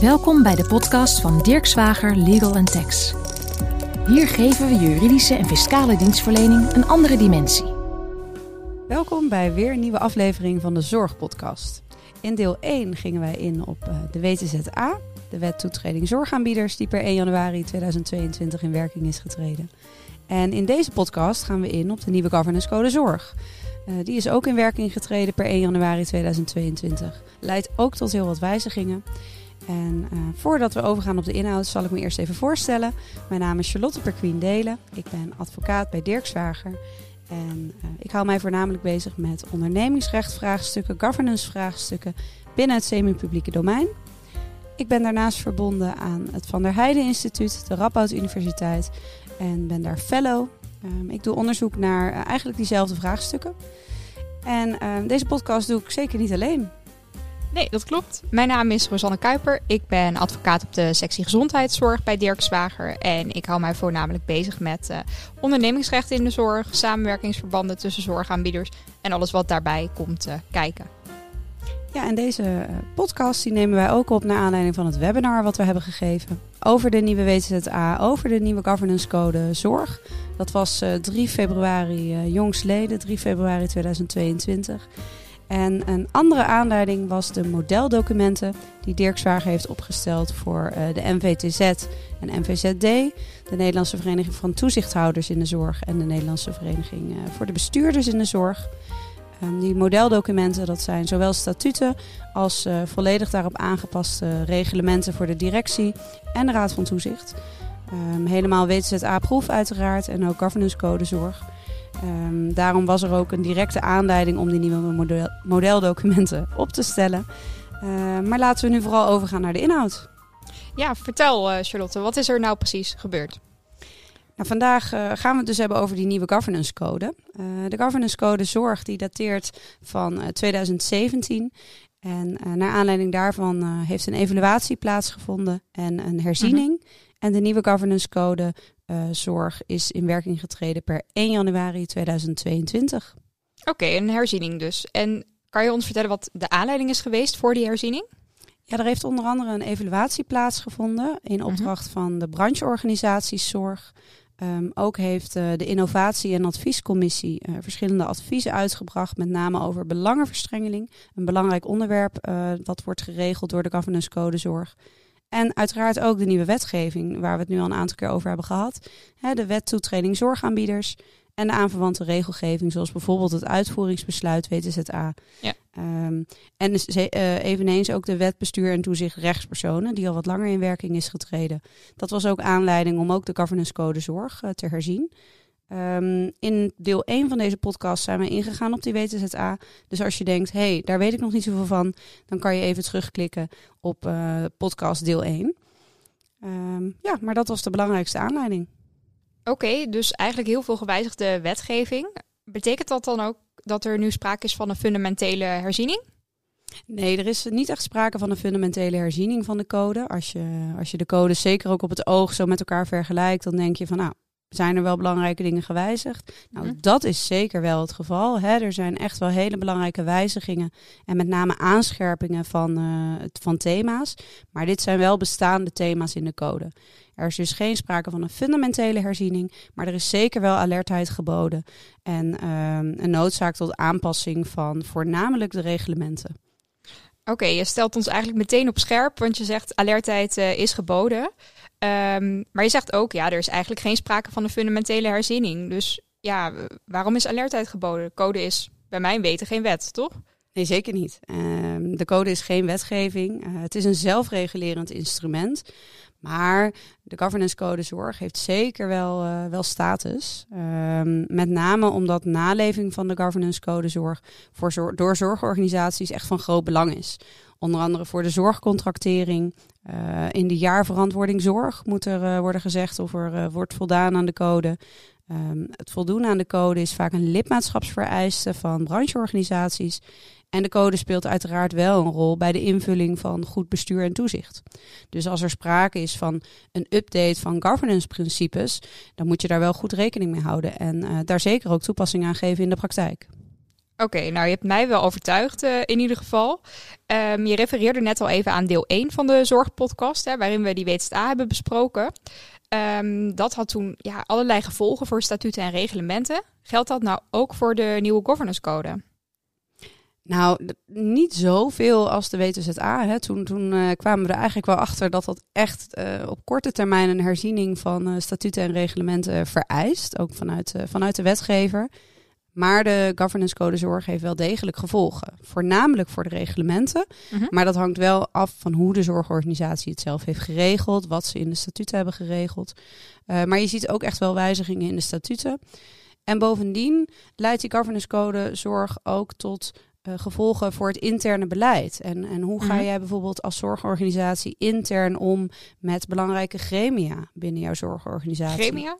Welkom bij de podcast van Dirk Zwager Legal Tax. Hier geven we juridische en fiscale dienstverlening een andere dimensie. Welkom bij weer een nieuwe aflevering van de Zorgpodcast. In deel 1 gingen wij in op eh, de WTZA, de wet toetreding zorgaanbieders, die per 1 januari 2022 in werking is getreden. En in deze podcast gaan we in op de nieuwe governance code zorg. Uh, die is ook in werking getreden per 1 januari 2022. Leidt ook tot heel wat wijzigingen. En uh, voordat we overgaan op de inhoud, zal ik me eerst even voorstellen. Mijn naam is Charlotte Perquien Delen. Ik ben advocaat bij Dirk Zwager. En uh, ik hou mij voornamelijk bezig met ondernemingsrechtvraagstukken, governance-vraagstukken binnen het semi-publieke domein. Ik ben daarnaast verbonden aan het Van der Heijden Instituut, de Radboud Universiteit en ben daar fellow. Um, ik doe onderzoek naar uh, eigenlijk diezelfde vraagstukken. En deze podcast doe ik zeker niet alleen. Nee, dat klopt. Mijn naam is Rosanne Kuiper. Ik ben advocaat op de sectie gezondheidszorg bij Dirk Zwager. En ik hou mij voornamelijk bezig met uh, ondernemingsrechten in de zorg, samenwerkingsverbanden tussen zorgaanbieders en alles wat daarbij komt uh, kijken. Ja, en deze podcast die nemen wij ook op naar aanleiding van het webinar wat we hebben gegeven over de nieuwe WZA, over de nieuwe governance code zorg. Dat was uh, 3 februari jongstleden, 3 februari 2022. En een andere aanleiding was de modeldocumenten die Dirk Zwager heeft opgesteld voor uh, de NVTZ en NVZD, de Nederlandse Vereniging van Toezichthouders in de Zorg en de Nederlandse Vereniging uh, voor de Bestuurders in de Zorg. Um, die modeldocumenten dat zijn zowel statuten als uh, volledig daarop aangepaste reglementen voor de directie en de Raad van Toezicht. Um, helemaal WZA-proef uiteraard en ook governance code zorg. Um, daarom was er ook een directe aanleiding om die nieuwe model modeldocumenten op te stellen. Uh, maar laten we nu vooral overgaan naar de inhoud. Ja, vertel uh, Charlotte, wat is er nou precies gebeurd? Nou, vandaag uh, gaan we het dus hebben over die nieuwe governance code. de governance code zorg die dateert van 2017. En naar aanleiding daarvan heeft een evaluatie plaatsgevonden en een herziening. -huh. En de nieuwe governance code uh, zorg is in werking getreden per 1 januari 2022. Oké, okay, een herziening dus. En kan je ons vertellen wat de aanleiding is geweest voor die herziening? Ja, er heeft onder andere een evaluatie plaatsgevonden in opdracht uh -huh. van de brancheorganisaties zorg. Um, ook heeft uh, de Innovatie- en Adviescommissie uh, verschillende adviezen uitgebracht, met name over belangenverstrengeling. Een belangrijk onderwerp uh, dat wordt geregeld door de Governance Code Zorg. En uiteraard ook de nieuwe wetgeving, waar we het nu al een aantal keer over hebben gehad. de wet toetreding zorgaanbieders en de aanverwante regelgeving, zoals bijvoorbeeld het uitvoeringsbesluit WTZA. Ja. Um, en uh, eveneens ook de wet bestuur en toezicht rechtspersonen, die al wat langer in werking is getreden. Dat was ook aanleiding om ook de governance code zorg uh, te herzien. Um, in deel 1 van deze podcast zijn we ingegaan op die WTZA. Dus als je denkt, hé, hey, daar weet ik nog niet zoveel van, dan kan je even terugklikken op uh, podcast deel 1. Um, ja, maar dat was de belangrijkste aanleiding. Oké, okay, dus eigenlijk heel veel gewijzigde wetgeving. Betekent dat dan ook dat er nu sprake is van een fundamentele herziening? Nee, er is niet echt sprake van een fundamentele herziening van de code. Als je, als je de code zeker ook op het oog zo met elkaar vergelijkt, dan denk je van nou, zijn er wel belangrijke dingen gewijzigd? Nou, hm. dat is zeker wel het geval. Hè. Er zijn echt wel hele belangrijke wijzigingen en met name aanscherpingen van, uh, van thema's. Maar dit zijn wel bestaande thema's in de code. Er is dus geen sprake van een fundamentele herziening, maar er is zeker wel alertheid geboden en um, een noodzaak tot aanpassing van voornamelijk de reglementen. Oké, okay, je stelt ons eigenlijk meteen op scherp, want je zegt alertheid uh, is geboden. Um, maar je zegt ook, ja, er is eigenlijk geen sprake van een fundamentele herziening. Dus ja, waarom is alertheid geboden? De code is bij mijn weten geen wet, toch? Nee, zeker niet. Um, de code is geen wetgeving. Uh, het is een zelfregulerend instrument. Maar de governance code zorg heeft zeker wel, uh, wel status. Um, met name omdat naleving van de governance code zorg voor door zorgorganisaties echt van groot belang is. Onder andere voor de zorgcontractering. Uh, in de jaarverantwoording zorg moet er uh, worden gezegd of er uh, wordt voldaan aan de code. Um, het voldoen aan de code is vaak een lidmaatschapsvereiste van brancheorganisaties. En de code speelt uiteraard wel een rol bij de invulling van goed bestuur en toezicht. Dus als er sprake is van een update van governance principes, dan moet je daar wel goed rekening mee houden en daar zeker ook toepassing aan geven in de praktijk. Oké, nou je hebt mij wel overtuigd uh, in ieder geval. Um, je refereerde net al even aan deel 1 van de zorgpodcast, hè, waarin we die WZA hebben besproken. Um, dat had toen ja, allerlei gevolgen voor statuten en reglementen. Geldt dat nou ook voor de nieuwe governance code? Nou, niet zoveel als de WTZA. Hè. Toen, toen uh, kwamen we er eigenlijk wel achter dat dat echt uh, op korte termijn een herziening van statuten en reglementen vereist. Ook vanuit, vanuit de wetgever. Maar de governance code zorg heeft wel degelijk gevolgen. Voornamelijk voor de reglementen. -hmm. Maar dat hangt wel af van hoe de zorgorganisatie het zelf heeft geregeld. Wat ze in de statuten hebben geregeld. maar je ziet ook echt wel wijzigingen in de statuten. En bovendien leidt die governance code zorg ook tot uh, gevolgen voor het interne beleid? En, en hoe ga jij bijvoorbeeld als zorgorganisatie intern om met belangrijke gremia binnen jouw zorgorganisatie? Gremia?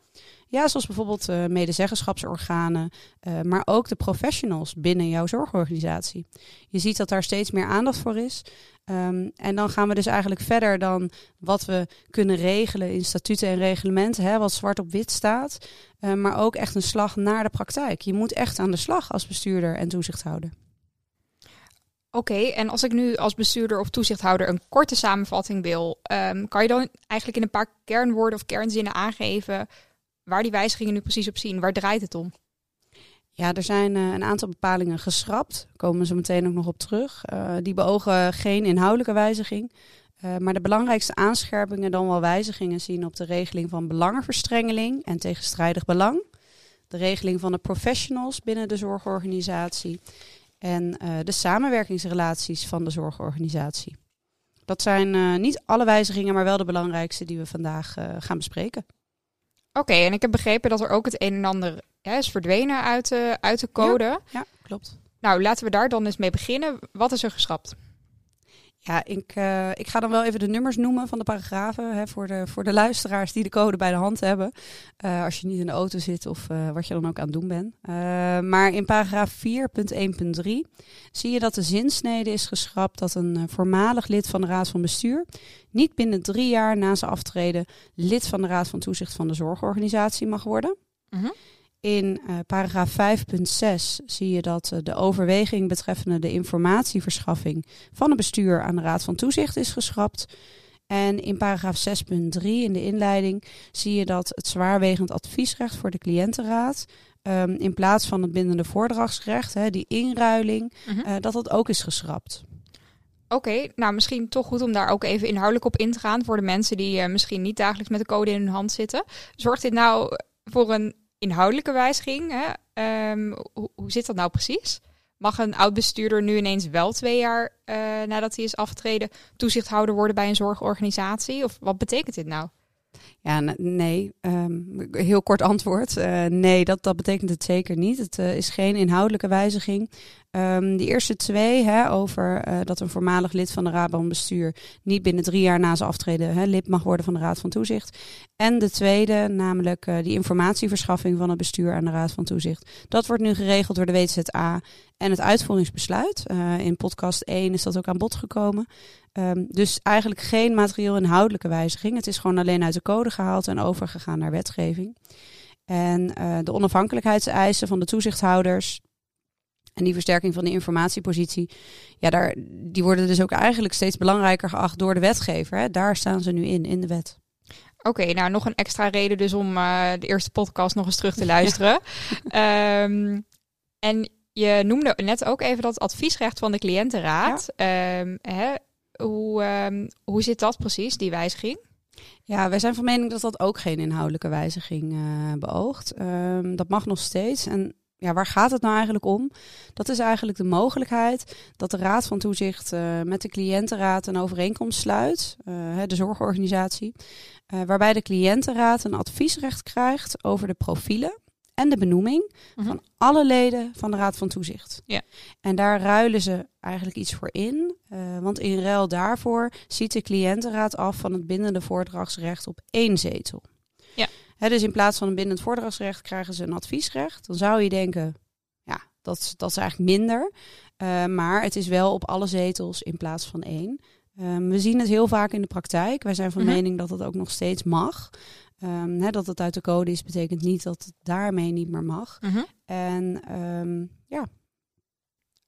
Ja, zoals bijvoorbeeld uh, medezeggenschapsorganen, uh, maar ook de professionals binnen jouw zorgorganisatie. Je ziet dat daar steeds meer aandacht voor is. Um, en dan gaan we dus eigenlijk verder dan wat we kunnen regelen in statuten en reglementen, hè, wat zwart op wit staat. Uh, maar ook echt een slag naar de praktijk. Je moet echt aan de slag als bestuurder en toezichthouder. Oké, en als ik nu als bestuurder of toezichthouder een korte samenvatting wil, um, kan je dan eigenlijk in een paar kernwoorden of kernzinnen aangeven waar die wijzigingen nu precies op zien? Waar draait het om? Ja, er zijn uh, een aantal bepalingen geschrapt. Komen zo meteen ook nog op terug. Uh, die beogen geen inhoudelijke wijziging. Uh, maar de belangrijkste aanscherpingen dan wel wijzigingen zien op de regeling van belangenverstrengeling en tegenstrijdig belang. De regeling van de professionals binnen de zorgorganisatie en uh, de samenwerkingsrelaties van de zorgorganisatie. Dat zijn uh, niet alle wijzigingen, maar wel de belangrijkste die we vandaag uh, gaan bespreken. Oké, okay, en ik heb begrepen dat er ook het een en ander ja, is verdwenen uit de, uit de code. Ja, ja, klopt. Nou, laten we daar dan eens mee beginnen. Wat is er geschrapt? Ja, ik, uh, ik ga dan wel even de nummers noemen van de paragrafen hè, voor, de, voor de luisteraars die de code bij de hand hebben. Uh, als je niet in de auto zit of uh, wat je dan ook aan het doen bent. maar in paragraaf 4.1.3 zie je dat de zinsnede is geschrapt dat een voormalig lid van de Raad van Bestuur niet binnen drie jaar na zijn aftreden lid van de Raad van Toezicht van de Zorgorganisatie mag worden. -huh. In uh, paragraaf 5.6 zie je dat uh, de overweging betreffende de informatieverschaffing van het bestuur aan de Raad van Toezicht is geschrapt. En in paragraaf 6.3 in de inleiding zie je dat het zwaarwegend adviesrecht voor de cliëntenraad um, in plaats van het bindende voordragsrecht, hè, die inruiling, uh -huh. dat dat ook is geschrapt. Oké, okay, nou misschien toch goed om daar ook even inhoudelijk op in te gaan voor de mensen die misschien niet dagelijks met de code in hun hand zitten. Zorgt dit nou voor een inhoudelijke wijziging. Hè? Um, hoe, hoe, zit dat nou precies? Mag een oud bestuurder nu ineens wel twee jaar uh, nadat hij is afgetreden toezichthouder worden bij een zorgorganisatie? Of wat betekent dit nou? Ja, nee. Um, heel kort antwoord. Uh, nee, dat, dat betekent het zeker niet. Het uh, is geen inhoudelijke wijziging. Um, die eerste twee, hè, over uh, dat een voormalig lid van de Raad van Bestuur niet binnen drie jaar na zijn aftreden hè, lid mag worden van de Raad van Toezicht. En de tweede, namelijk die informatieverschaffing van het bestuur aan de Raad van Toezicht. Dat wordt nu geregeld door de WZA en het uitvoeringsbesluit. In podcast 1 is dat ook aan bod gekomen. Um, dus eigenlijk geen materieel inhoudelijke wijziging. Het is gewoon alleen uit de code gehaald en overgegaan naar wetgeving. En de onafhankelijkheidseisen van de toezichthouders en die versterking van de informatiepositie, ja, daar, die worden dus ook eigenlijk steeds belangrijker geacht door de wetgever. Hè. Daar staan ze nu in, in de wet. Oké, okay, nou nog een extra reden dus om uh, de eerste podcast nog eens terug te luisteren. Ja. um, en je noemde net ook even dat adviesrecht van de cliëntenraad. Ja. Um, hè, hoe, um, hoe zit dat precies, die wijziging? Ja, wij zijn van mening dat dat ook geen inhoudelijke wijziging uh, beoogt. dat mag nog steeds. En ja, waar gaat het nou eigenlijk om? Dat is eigenlijk de mogelijkheid dat de Raad van Toezicht uh, met de cliëntenraad een overeenkomst sluit, uh, de zorgorganisatie, uh, waarbij de cliëntenraad een adviesrecht krijgt over de profielen en de benoeming -huh. van alle leden van de Raad van Toezicht. Ja. En daar ruilen ze eigenlijk iets voor in, want in ruil daarvoor ziet de cliëntenraad af van het bindende voordragsrecht op één zetel. Ja. He, dus in plaats van een bindend voordragsrecht krijgen ze een adviesrecht. Dan zou je denken, ja, dat, dat is eigenlijk minder. Uh, maar het is wel op alle zetels in plaats van één. Um, we zien het heel vaak in de praktijk. Wij zijn van -hmm. mening dat het ook nog steeds mag. Um, he, dat het uit de code is, betekent niet dat het daarmee niet meer mag. -hmm. En um, ja,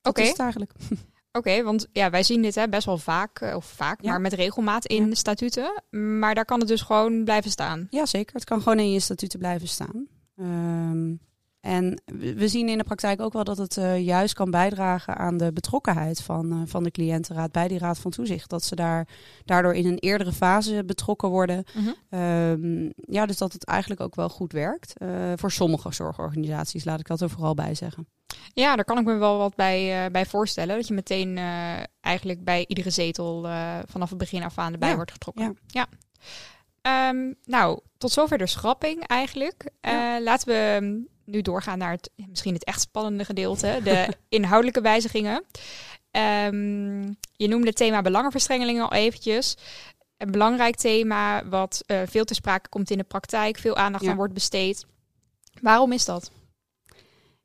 Dat Oké. is het eigenlijk. Oké, want ja, wij zien dit hè, best wel vaak, eh, of vaak, Ja. maar met regelmaat in Ja. de statuten. Maar daar kan het dus gewoon blijven staan. Ja, zeker. Het kan gewoon in je statuten blijven staan. Ehm, en we zien in de praktijk ook wel dat het eh, juist kan bijdragen aan de betrokkenheid van, eh, van de cliëntenraad bij die raad van toezicht. Dat ze daar daardoor in een eerdere fase betrokken worden. Mhm. Ehm, ja, dus dat het eigenlijk ook wel goed werkt. Eh, voor sommige zorgorganisaties, laat ik dat er vooral bij zeggen. Ja, daar kan ik me wel wat bij, bij voorstellen. Dat je meteen eigenlijk bij iedere zetel vanaf het begin af aan erbij Ja, wordt getrokken. ja. Ja. Ehm, nou, tot zover de schrapping eigenlijk. Ja. laten we nu doorgaan naar het misschien het echt spannende gedeelte, de inhoudelijke wijzigingen. Ehm, je noemde het thema belangenverstrengeling al eventjes. Een belangrijk thema wat eh, veel ter sprake komt in de praktijk, veel aandacht Ja. aan wordt besteed. Waarom is dat?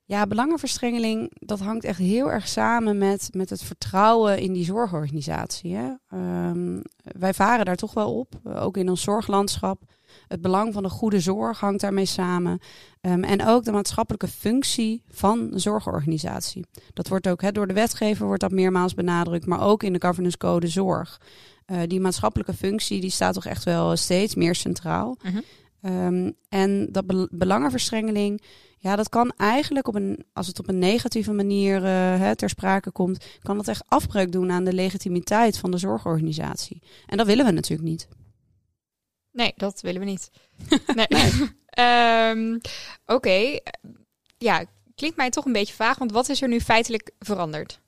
Ja, belangenverstrengeling, dat hangt echt heel erg samen met, met het vertrouwen in die zorgorganisatie. Hè? Ehm, wij varen daar toch wel op, ook in ons zorglandschap. Het belang van de goede zorg hangt daarmee samen. Ehm, en ook de maatschappelijke functie van een zorgorganisatie. Dat wordt ook door de wetgever wordt dat meermaals benadrukt, maar ook in de governance code zorg. Eh, die maatschappelijke functie die staat toch echt wel steeds meer centraal. Mhm. Ehm, en dat bel- belangenverstrengeling, ja, dat kan eigenlijk op een, als het op een negatieve manier eh, hè, ter sprake komt, kan dat echt afbreuk doen aan de legitimiteit van de zorgorganisatie. En dat willen we natuurlijk niet. Nee, dat willen we niet. Nee. Ehm, Oké, ja, klinkt mij toch een beetje vaag, want wat is er nu feitelijk veranderd?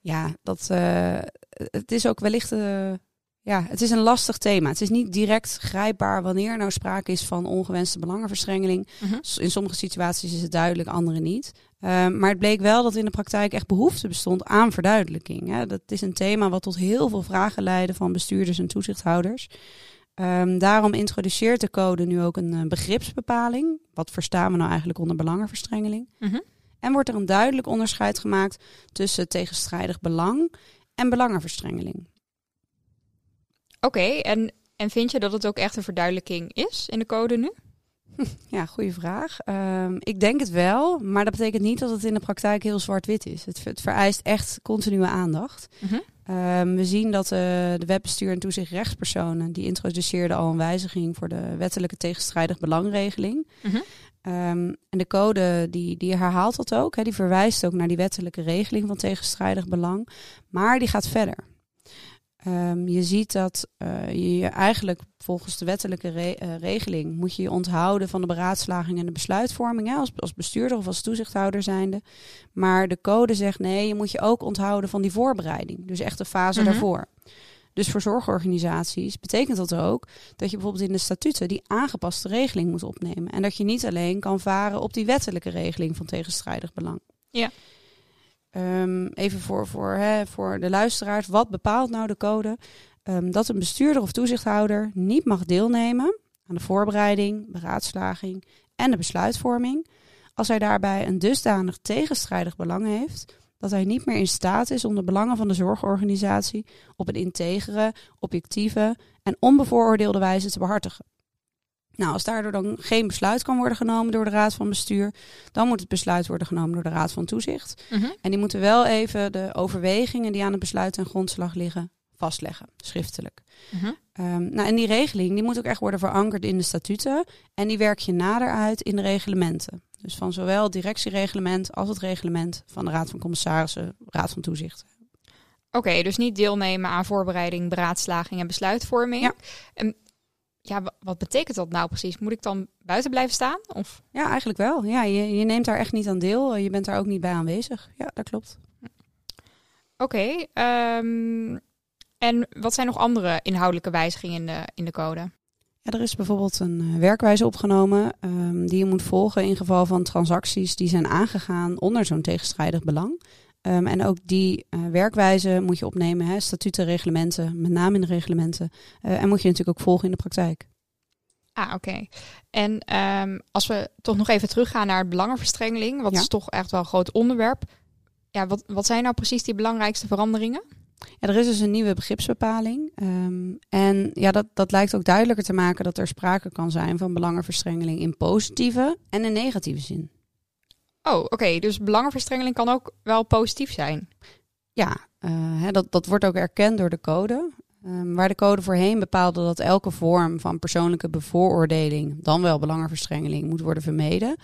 Ja, dat, eh, het is ook wellicht, eh, ja, het is een lastig thema. Het is niet direct grijpbaar wanneer nou sprake is van ongewenste belangenverstrengeling. Mhm. In sommige situaties is het duidelijk, andere niet. Ehm, maar het bleek wel dat in de praktijk echt behoefte bestond aan verduidelijking. Hè. Dat is een thema wat tot heel veel vragen leidde van bestuurders en toezichthouders. Ehm, daarom introduceert de code nu ook een eh, begripsbepaling. Wat verstaan we nou eigenlijk onder belangenverstrengeling? Mhm. En wordt er een duidelijk onderscheid gemaakt tussen tegenstrijdig belang en belangenverstrengeling. Oké, en, en vind je dat het ook echt een verduidelijking is in de code nu? Ja, goede vraag. Ehm, ik denk het wel, maar dat betekent niet dat het in de praktijk heel zwart-wit is. Het, het vereist echt continue aandacht. Mhm. Ehm, we zien dat eh, de wetbestuur en toezicht rechtspersonen... die introduceerden al een wijziging voor de wettelijke tegenstrijdig belangregeling. Mhm. Ehm, en de code die, die herhaalt dat ook. Hè, die verwijst ook naar die wettelijke regeling van tegenstrijdig belang. Maar die gaat verder. Ehm, je ziet dat eh, je je eigenlijk volgens de wettelijke re- eh, regeling moet je je onthouden van de beraadslaging en de besluitvorming hè, als, als bestuurder of als toezichthouder zijnde. Maar de code zegt nee, je moet je ook onthouden van die voorbereiding. Dus echt de fase Mhm. daarvoor. Dus voor zorgorganisaties betekent dat ook dat je bijvoorbeeld in de statuten die aangepaste regeling moet opnemen. En dat je niet alleen kan varen op die wettelijke regeling van tegenstrijdig belang. Ja. Ehm, even voor, voor, hè, voor de luisteraars, wat bepaalt nou de code? Ehm, dat een bestuurder of toezichthouder niet mag deelnemen aan de voorbereiding, beraadslaging en de besluitvorming als hij daarbij een dusdanig tegenstrijdig belang heeft dat hij niet meer in staat is om de belangen van de zorgorganisatie op een integere, objectieve en onbevooroordeelde wijze te behartigen. Nou, als daardoor dan geen besluit kan worden genomen door de Raad van Bestuur, dan moet het besluit worden genomen door de Raad van Toezicht. Mhm. En die moeten wel even de overwegingen die aan het besluit ten grondslag liggen vastleggen, schriftelijk. Mhm. Ehm, nou, en die regeling die moet ook echt worden verankerd in de statuten. En die werk je nader uit in de reglementen. Dus van zowel het directiereglement als het reglement van de Raad van Commissarissen, Raad van Toezicht. Oké, dus niet deelnemen aan voorbereiding, beraadslaging en besluitvorming. Ja. En ja, wa- wat betekent dat nou precies? Moet ik dan buiten blijven staan? Of? Ja, eigenlijk wel. Ja, je, je neemt daar echt niet aan deel. Je bent daar ook niet bij aanwezig. Ja, dat klopt. Oké, ehm, en wat zijn nog andere inhoudelijke wijzigingen in de, in de code? Ja, er is bijvoorbeeld een eh, werkwijze opgenomen ehm, die je moet volgen in geval van transacties die zijn aangegaan onder zo'n tegenstrijdig belang. Ehm, en ook die eh, werkwijze moet je opnemen, hè, statuten, reglementen, met name in de reglementen. Eh, en moet je natuurlijk ook volgen in de praktijk. Ah, oké. En ehm, als we toch nog even teruggaan naar het belangenverstrengeling, wat Ja. is toch echt wel een groot onderwerp. Ja, wat, wat zijn nou precies die belangrijkste veranderingen? Ja, er is dus een nieuwe begripsbepaling. Ehm, en ja, dat, dat lijkt ook duidelijker te maken dat er sprake kan zijn van belangenverstrengeling in positieve en in negatieve zin. Oh, oké. Dus belangenverstrengeling kan ook wel positief zijn. Ja, uh, hè, dat, dat wordt ook erkend door de code. Um, waar de code voorheen bepaalde dat elke vorm van persoonlijke bevooroordeling, dan wel belangenverstrengeling, moet worden vermeden,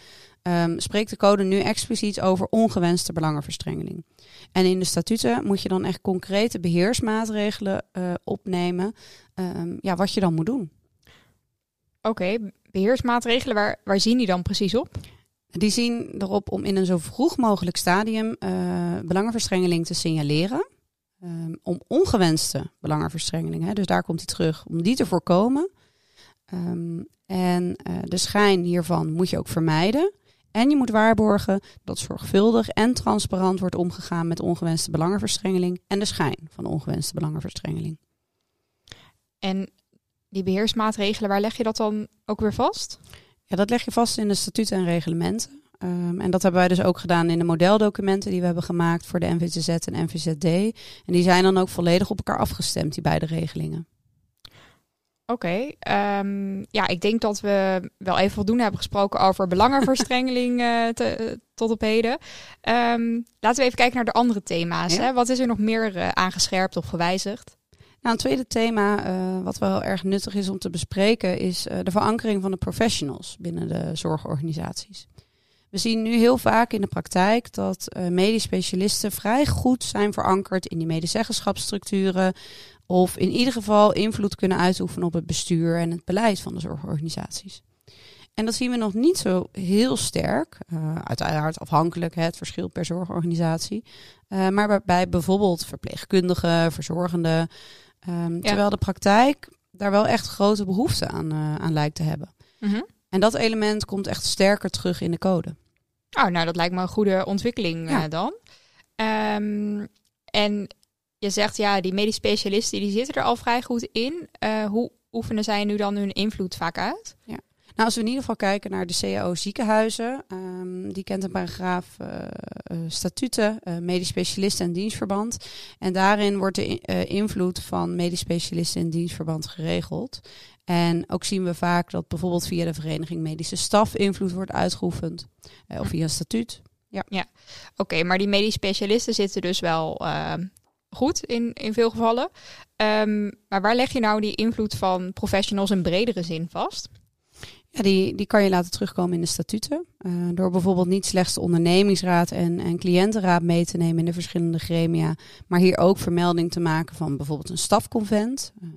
um, spreekt de code nu expliciet over ongewenste belangenverstrengeling. En in de statuten moet je dan echt concrete beheersmaatregelen uh, opnemen, um, ja, wat je dan moet doen. Oké, beheersmaatregelen, waar, waar zien die dan precies op? Die zien erop om in een zo vroeg mogelijk stadium uh, belangenverstrengeling te signaleren. Um, om ongewenste belangenverstrengeling, hè, dus daar komt hij terug, om die te voorkomen. Um, en uh, de schijn hiervan moet je ook vermijden. En je moet waarborgen dat zorgvuldig en transparant wordt omgegaan met ongewenste belangenverstrengeling en de schijn van ongewenste belangenverstrengeling. En die beheersmaatregelen, waar leg je dat dan ook weer vast? Ja, dat leg je vast in de statuten en reglementen. Um, en dat hebben wij dus ook gedaan in de modeldocumenten die we hebben gemaakt voor de NVZZ en NVZD. En die zijn dan ook volledig op elkaar afgestemd, die beide regelingen. Oké, okay, um, ja, ik denk dat we wel even voldoende hebben gesproken over belangenverstrengeling uh, te, tot op heden. Um, laten we even kijken naar de andere thema's. Ja. Hè? Wat is er nog meer uh, aangescherpt of gewijzigd? Nou, een tweede thema uh, wat wel erg nuttig is om te bespreken is uh, de verankering van de professionals binnen de zorgorganisaties. We zien nu heel vaak in de praktijk dat uh, medisch specialisten vrij goed zijn verankerd in die medezeggenschapsstructuren. Of in ieder geval invloed kunnen uitoefenen op het bestuur en het beleid van de zorgorganisaties. En dat zien we nog niet zo heel sterk. Uiteraard afhankelijk, het verschil per zorgorganisatie. Maar bij bijvoorbeeld verpleegkundigen, verzorgenden. Um, ja. Terwijl de praktijk daar wel echt grote behoefte aan, uh, aan lijkt te hebben. Mm -hmm. En dat element komt echt sterker terug in de code. Oh, nou, dat lijkt me een goede ontwikkeling ja. uh, dan. Um, en je zegt, ja, die medisch specialisten die zitten er al vrij goed in. Uh, hoe oefenen zij nu dan hun invloed vaak uit? Ja. Nou, als we in ieder geval kijken naar de CAO ziekenhuizen, um, die kent een paragraaf uh, statuten, uh, medisch specialisten en dienstverband. En daarin wordt de invloed van medisch specialisten in dienstverband geregeld. En ook zien we vaak dat bijvoorbeeld via de vereniging medische staf invloed wordt uitgeoefend. Of via statuut. Ja, ja. oké, maar die medisch specialisten zitten dus wel uh, goed in, in veel gevallen. Um, maar waar leg je nou die invloed van professionals in bredere zin vast? Ja, die, die kan je laten terugkomen in de statuten. Uh, door bijvoorbeeld niet slechts de ondernemingsraad en, en cliëntenraad mee te nemen in de verschillende gremia. Maar hier ook vermelding te maken van bijvoorbeeld een stafconvent. Uh,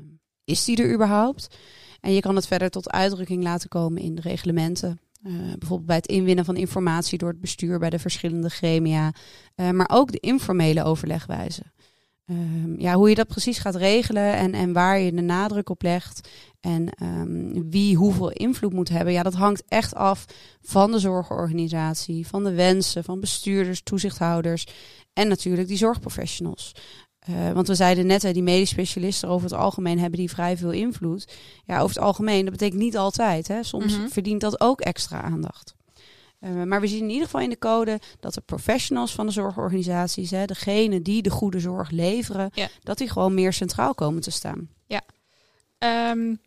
is die er überhaupt? En je kan het verder tot uitdrukking laten komen in de reglementen. Uh, bijvoorbeeld bij het inwinnen van informatie door het bestuur bij de verschillende gremia. Maar ook de informele overlegwijze. Uh, ja, hoe je dat precies gaat regelen en, en waar je de nadruk op legt. En um, wie hoeveel invloed moet hebben. Ja, dat hangt echt af van de zorgorganisatie, van de wensen, van bestuurders, toezichthouders. En natuurlijk die zorgprofessionals. Uh, want we zeiden net, hè, die medisch specialisten over het algemeen hebben die vrij veel invloed. Ja, over het algemeen, dat betekent niet altijd. Hè. Soms mm -hmm. verdient dat ook extra aandacht. Uh, maar we zien in ieder geval in de code dat de professionals van de zorgorganisaties, hè, degene die de goede zorg leveren, ja. dat die gewoon meer centraal komen te staan. Ja. Um,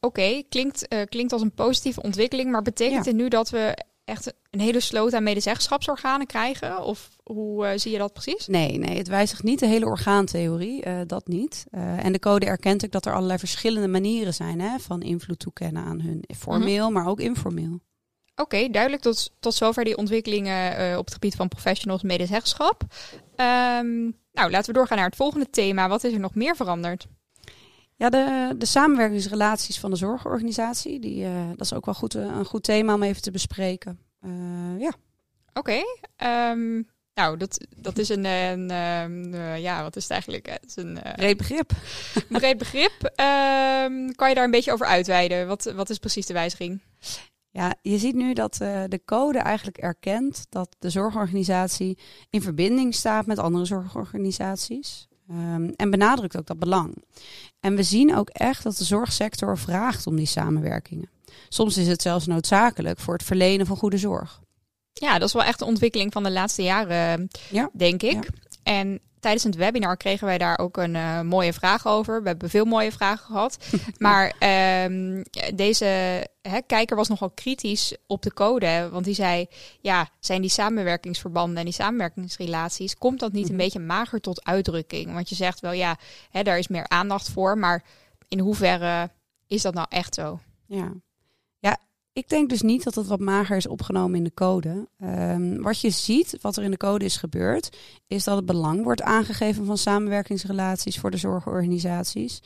Oké, okay. klinkt, uh, klinkt als een positieve ontwikkeling, maar betekent ja. het nu dat we echt een hele sloot aan medezeggenschapsorganen krijgen? Of hoe uh, zie je dat precies? Nee, nee, het wijzigt niet de hele orgaantheorie, uh, dat niet. Uh, en de code erkent ook dat er allerlei verschillende manieren zijn hè, van invloed toekennen aan hun. Formeel, mm -hmm. maar ook informeel. Oké, okay, duidelijk tot, tot zover die ontwikkelingen op het gebied van professionals medezeggenschap. Um, nou, laten we doorgaan naar het volgende thema. Wat is er nog meer veranderd? Ja, de, de samenwerkingsrelaties van de zorgorganisatie, die, uh, dat is ook wel goed, een goed thema om even te bespreken. Uh, ja. Oké. Okay, um, nou, dat, dat is een, een uh, ja, wat is het eigenlijk? Het is een breed begrip. breed begrip. Um, kan je daar een beetje over uitweiden? Wat, wat is precies de wijziging? Ja, je ziet nu dat uh, de code eigenlijk erkent dat de zorgorganisatie in verbinding staat met andere zorgorganisaties. Um, en benadrukt ook dat belang. En we zien ook echt dat de zorgsector vraagt om die samenwerkingen. Soms is het zelfs noodzakelijk voor het verlenen van goede zorg. Ja, dat is wel echt een ontwikkeling van de laatste jaren, ja. denk ik. Ja. En tijdens het webinar kregen wij daar ook een uh, mooie vraag over. We hebben veel mooie vragen gehad. maar um, deze hè, kijker was nogal kritisch op de code. Want die zei, ja, zijn die samenwerkingsverbanden en die samenwerkingsrelaties... komt dat niet een mhm. beetje mager tot uitdrukking? Want je zegt wel, ja, hè, daar is meer aandacht voor. Maar in hoeverre is dat nou echt zo? Ja, ik denk dus niet dat het wat mager is opgenomen in de code. Um, wat je ziet, wat er in de code is gebeurd, is dat het belang wordt aangegeven van samenwerkingsrelaties voor de zorgorganisaties.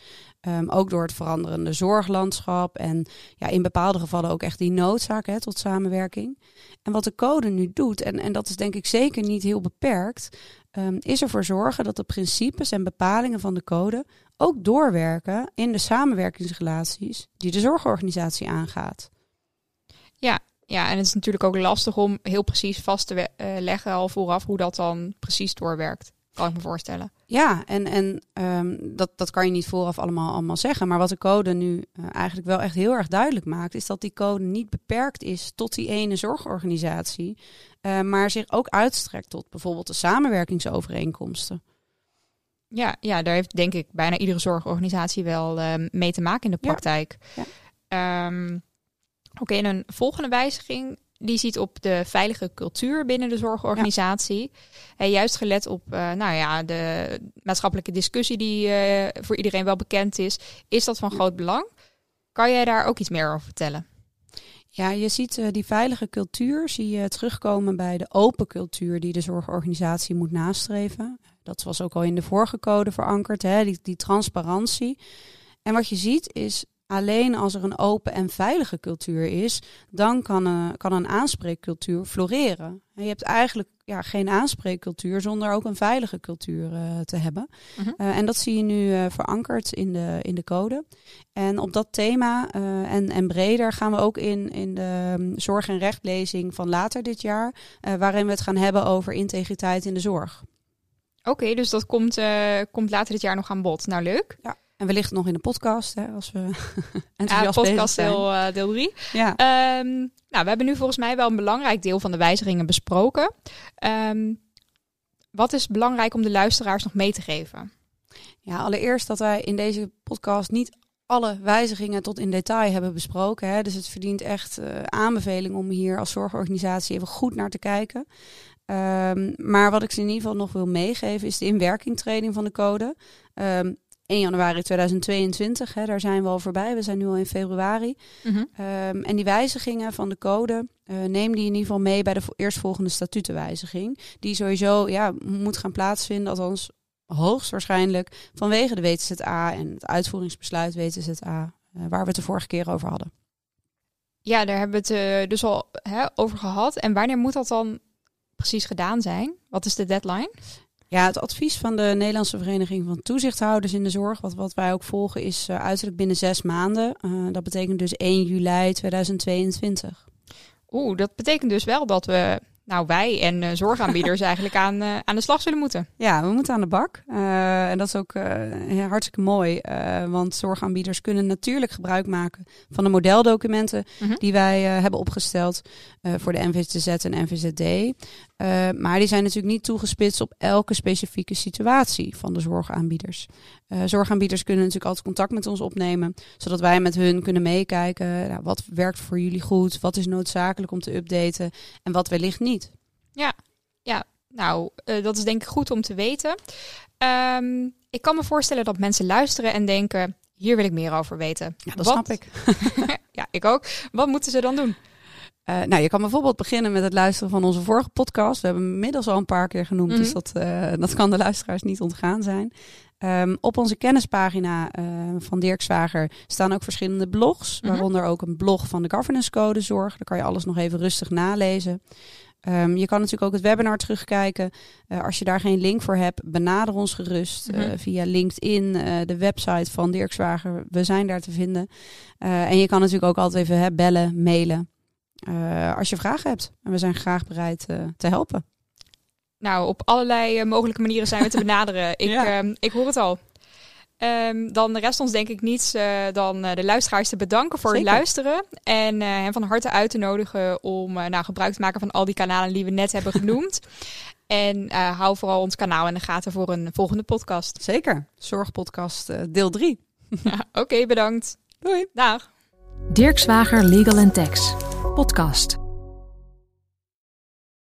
Um, ook door het veranderende zorglandschap en ja, in bepaalde gevallen ook echt die noodzaak hè, tot samenwerking. En wat de code nu doet, en, en dat is denk ik zeker niet heel beperkt, um, is ervoor zorgen dat de principes en bepalingen van de code ook doorwerken in de samenwerkingsrelaties die de zorgorganisatie aangaat. Ja, ja, en het is natuurlijk ook lastig om heel precies vast te uh, leggen al vooraf hoe dat dan precies doorwerkt. Kan ik me voorstellen. Ja, en, en um, dat, dat kan je niet vooraf allemaal, allemaal zeggen. Maar wat de code nu uh, eigenlijk wel echt heel erg duidelijk maakt, is dat die code niet beperkt is tot die ene zorgorganisatie. Uh, maar zich ook uitstrekt tot bijvoorbeeld de samenwerkingsovereenkomsten. Ja, ja, daar heeft denk ik bijna iedere zorgorganisatie wel mee te maken in de praktijk. Ja. ja. Um, Oké, en een volgende wijziging die ziet op de veilige cultuur binnen de zorgorganisatie. En juist gelet op uh, nou ja, de maatschappelijke discussie die uh, voor iedereen wel bekend is, is dat van groot belang. Kan jij daar ook iets meer over vertellen? Ja, je ziet uh, die veilige cultuur zie je terugkomen bij de open cultuur die de zorgorganisatie moet nastreven. Dat was ook al in de vorige code verankerd, hè, die, die transparantie. En wat je ziet is Alleen als er een open en veilige cultuur is, dan kan een, kan een aanspreekcultuur floreren. je hebt eigenlijk ja, geen aanspreekcultuur zonder ook een veilige cultuur uh, te hebben. Uh -huh. uh, en dat zie je nu verankerd in de, in de code. En op dat thema en, en breder gaan we ook in, in de um, zorg- en rechtlezing van later dit jaar, waarin we het gaan hebben over integriteit in de zorg. Oké, okay, dus dat komt, komt later dit jaar nog aan bod. Nou, leuk. Ja. En wellicht nog in de podcast, hè, als we enthousiast ja, podcast deel, uh, deel 3. Ja. Um, nou, we hebben nu volgens mij wel een belangrijk deel van de wijzigingen besproken. Um, wat is belangrijk om de luisteraars nog mee te geven? Ja, allereerst dat wij in deze podcast niet alle wijzigingen tot in detail hebben besproken. Hè. Dus het verdient echt uh, aanbeveling om hier als zorgorganisatie even goed naar te kijken. Um, maar wat ik ze in ieder geval nog wil meegeven is de inwerkingtreding van de code. Um, 1 januari 2022, hè, daar zijn we al voorbij. We zijn nu al in februari. Mm -hmm. um, en die wijzigingen van de code, uh, neem die in ieder geval mee bij de eerstvolgende statutenwijziging. Die sowieso ja, moet gaan plaatsvinden, althans hoogstwaarschijnlijk vanwege de WTZA en het uitvoeringsbesluit WTZA, uh, waar we het de vorige keer over hadden. Ja, daar hebben we het uh, dus al hè, over gehad. En wanneer moet dat dan precies gedaan zijn? Wat is de deadline? Ja, het advies van de Nederlandse Vereniging van Toezichthouders in de Zorg, wat, wat wij ook volgen, is uh, uiterlijk binnen zes maanden. Uh, dat betekent dus 1 juli 2022. Oeh, dat betekent dus wel dat we nou, wij en uh, zorgaanbieders eigenlijk aan, aan de slag zullen moeten. Ja, we moeten aan de bak. En dat is ook hartstikke mooi. want zorgaanbieders kunnen natuurlijk gebruik maken van de modeldocumenten -hmm. die wij hebben opgesteld voor de NVZZ en NVZD. Maar die zijn natuurlijk niet toegespitst op elke specifieke situatie van de zorgaanbieders. zorgaanbieders kunnen natuurlijk altijd contact met ons opnemen, zodat wij met hun kunnen meekijken. Nou, wat werkt voor jullie goed? Wat is noodzakelijk om te updaten? En wat wellicht niet. Ja, ja. nou, uh, dat is denk ik goed om te weten. Um, ik kan me voorstellen dat mensen luisteren en denken: hier wil ik meer over weten. Ja, dat Wat? snap ik. ja, ik ook. Wat moeten ze dan doen? Uh, nou, je kan bijvoorbeeld beginnen met het luisteren van onze vorige podcast. We hebben hem inmiddels al een paar keer genoemd, mm -hmm. dus dat, uh, dat kan de luisteraars niet ontgaan zijn. Um, op onze kennispagina uh, van Dirk Zwager staan ook verschillende blogs, mm -hmm. waaronder ook een blog van de Governance Code Zorg. Daar kan je alles nog even rustig nalezen. Um, je kan natuurlijk ook het webinar terugkijken. Uh, als je daar geen link voor hebt, benader ons gerust mm -hmm. uh, via LinkedIn, uh, de website van Dirk Zwager. We zijn daar te vinden. en je kan natuurlijk ook altijd even hè, bellen, mailen als je vragen hebt. En we zijn graag bereid te helpen. Nou, op allerlei mogelijke manieren zijn we te benaderen. ik, ja. Ehm, ik hoor het al. Um, dan rest ons denk ik niets uh, dan uh, de luisteraars te bedanken voor Zeker. het luisteren. En uh, hen van harte uit te nodigen om nou, gebruik te maken van al die kanalen die we net hebben genoemd. En uh, hou vooral ons kanaal in de gaten voor een volgende podcast. Zeker. Zorgpodcast uh, deel 3. ja, Oké, okay, bedankt. Doei. Dag. Dirk Zwager Legal Tax. Podcast.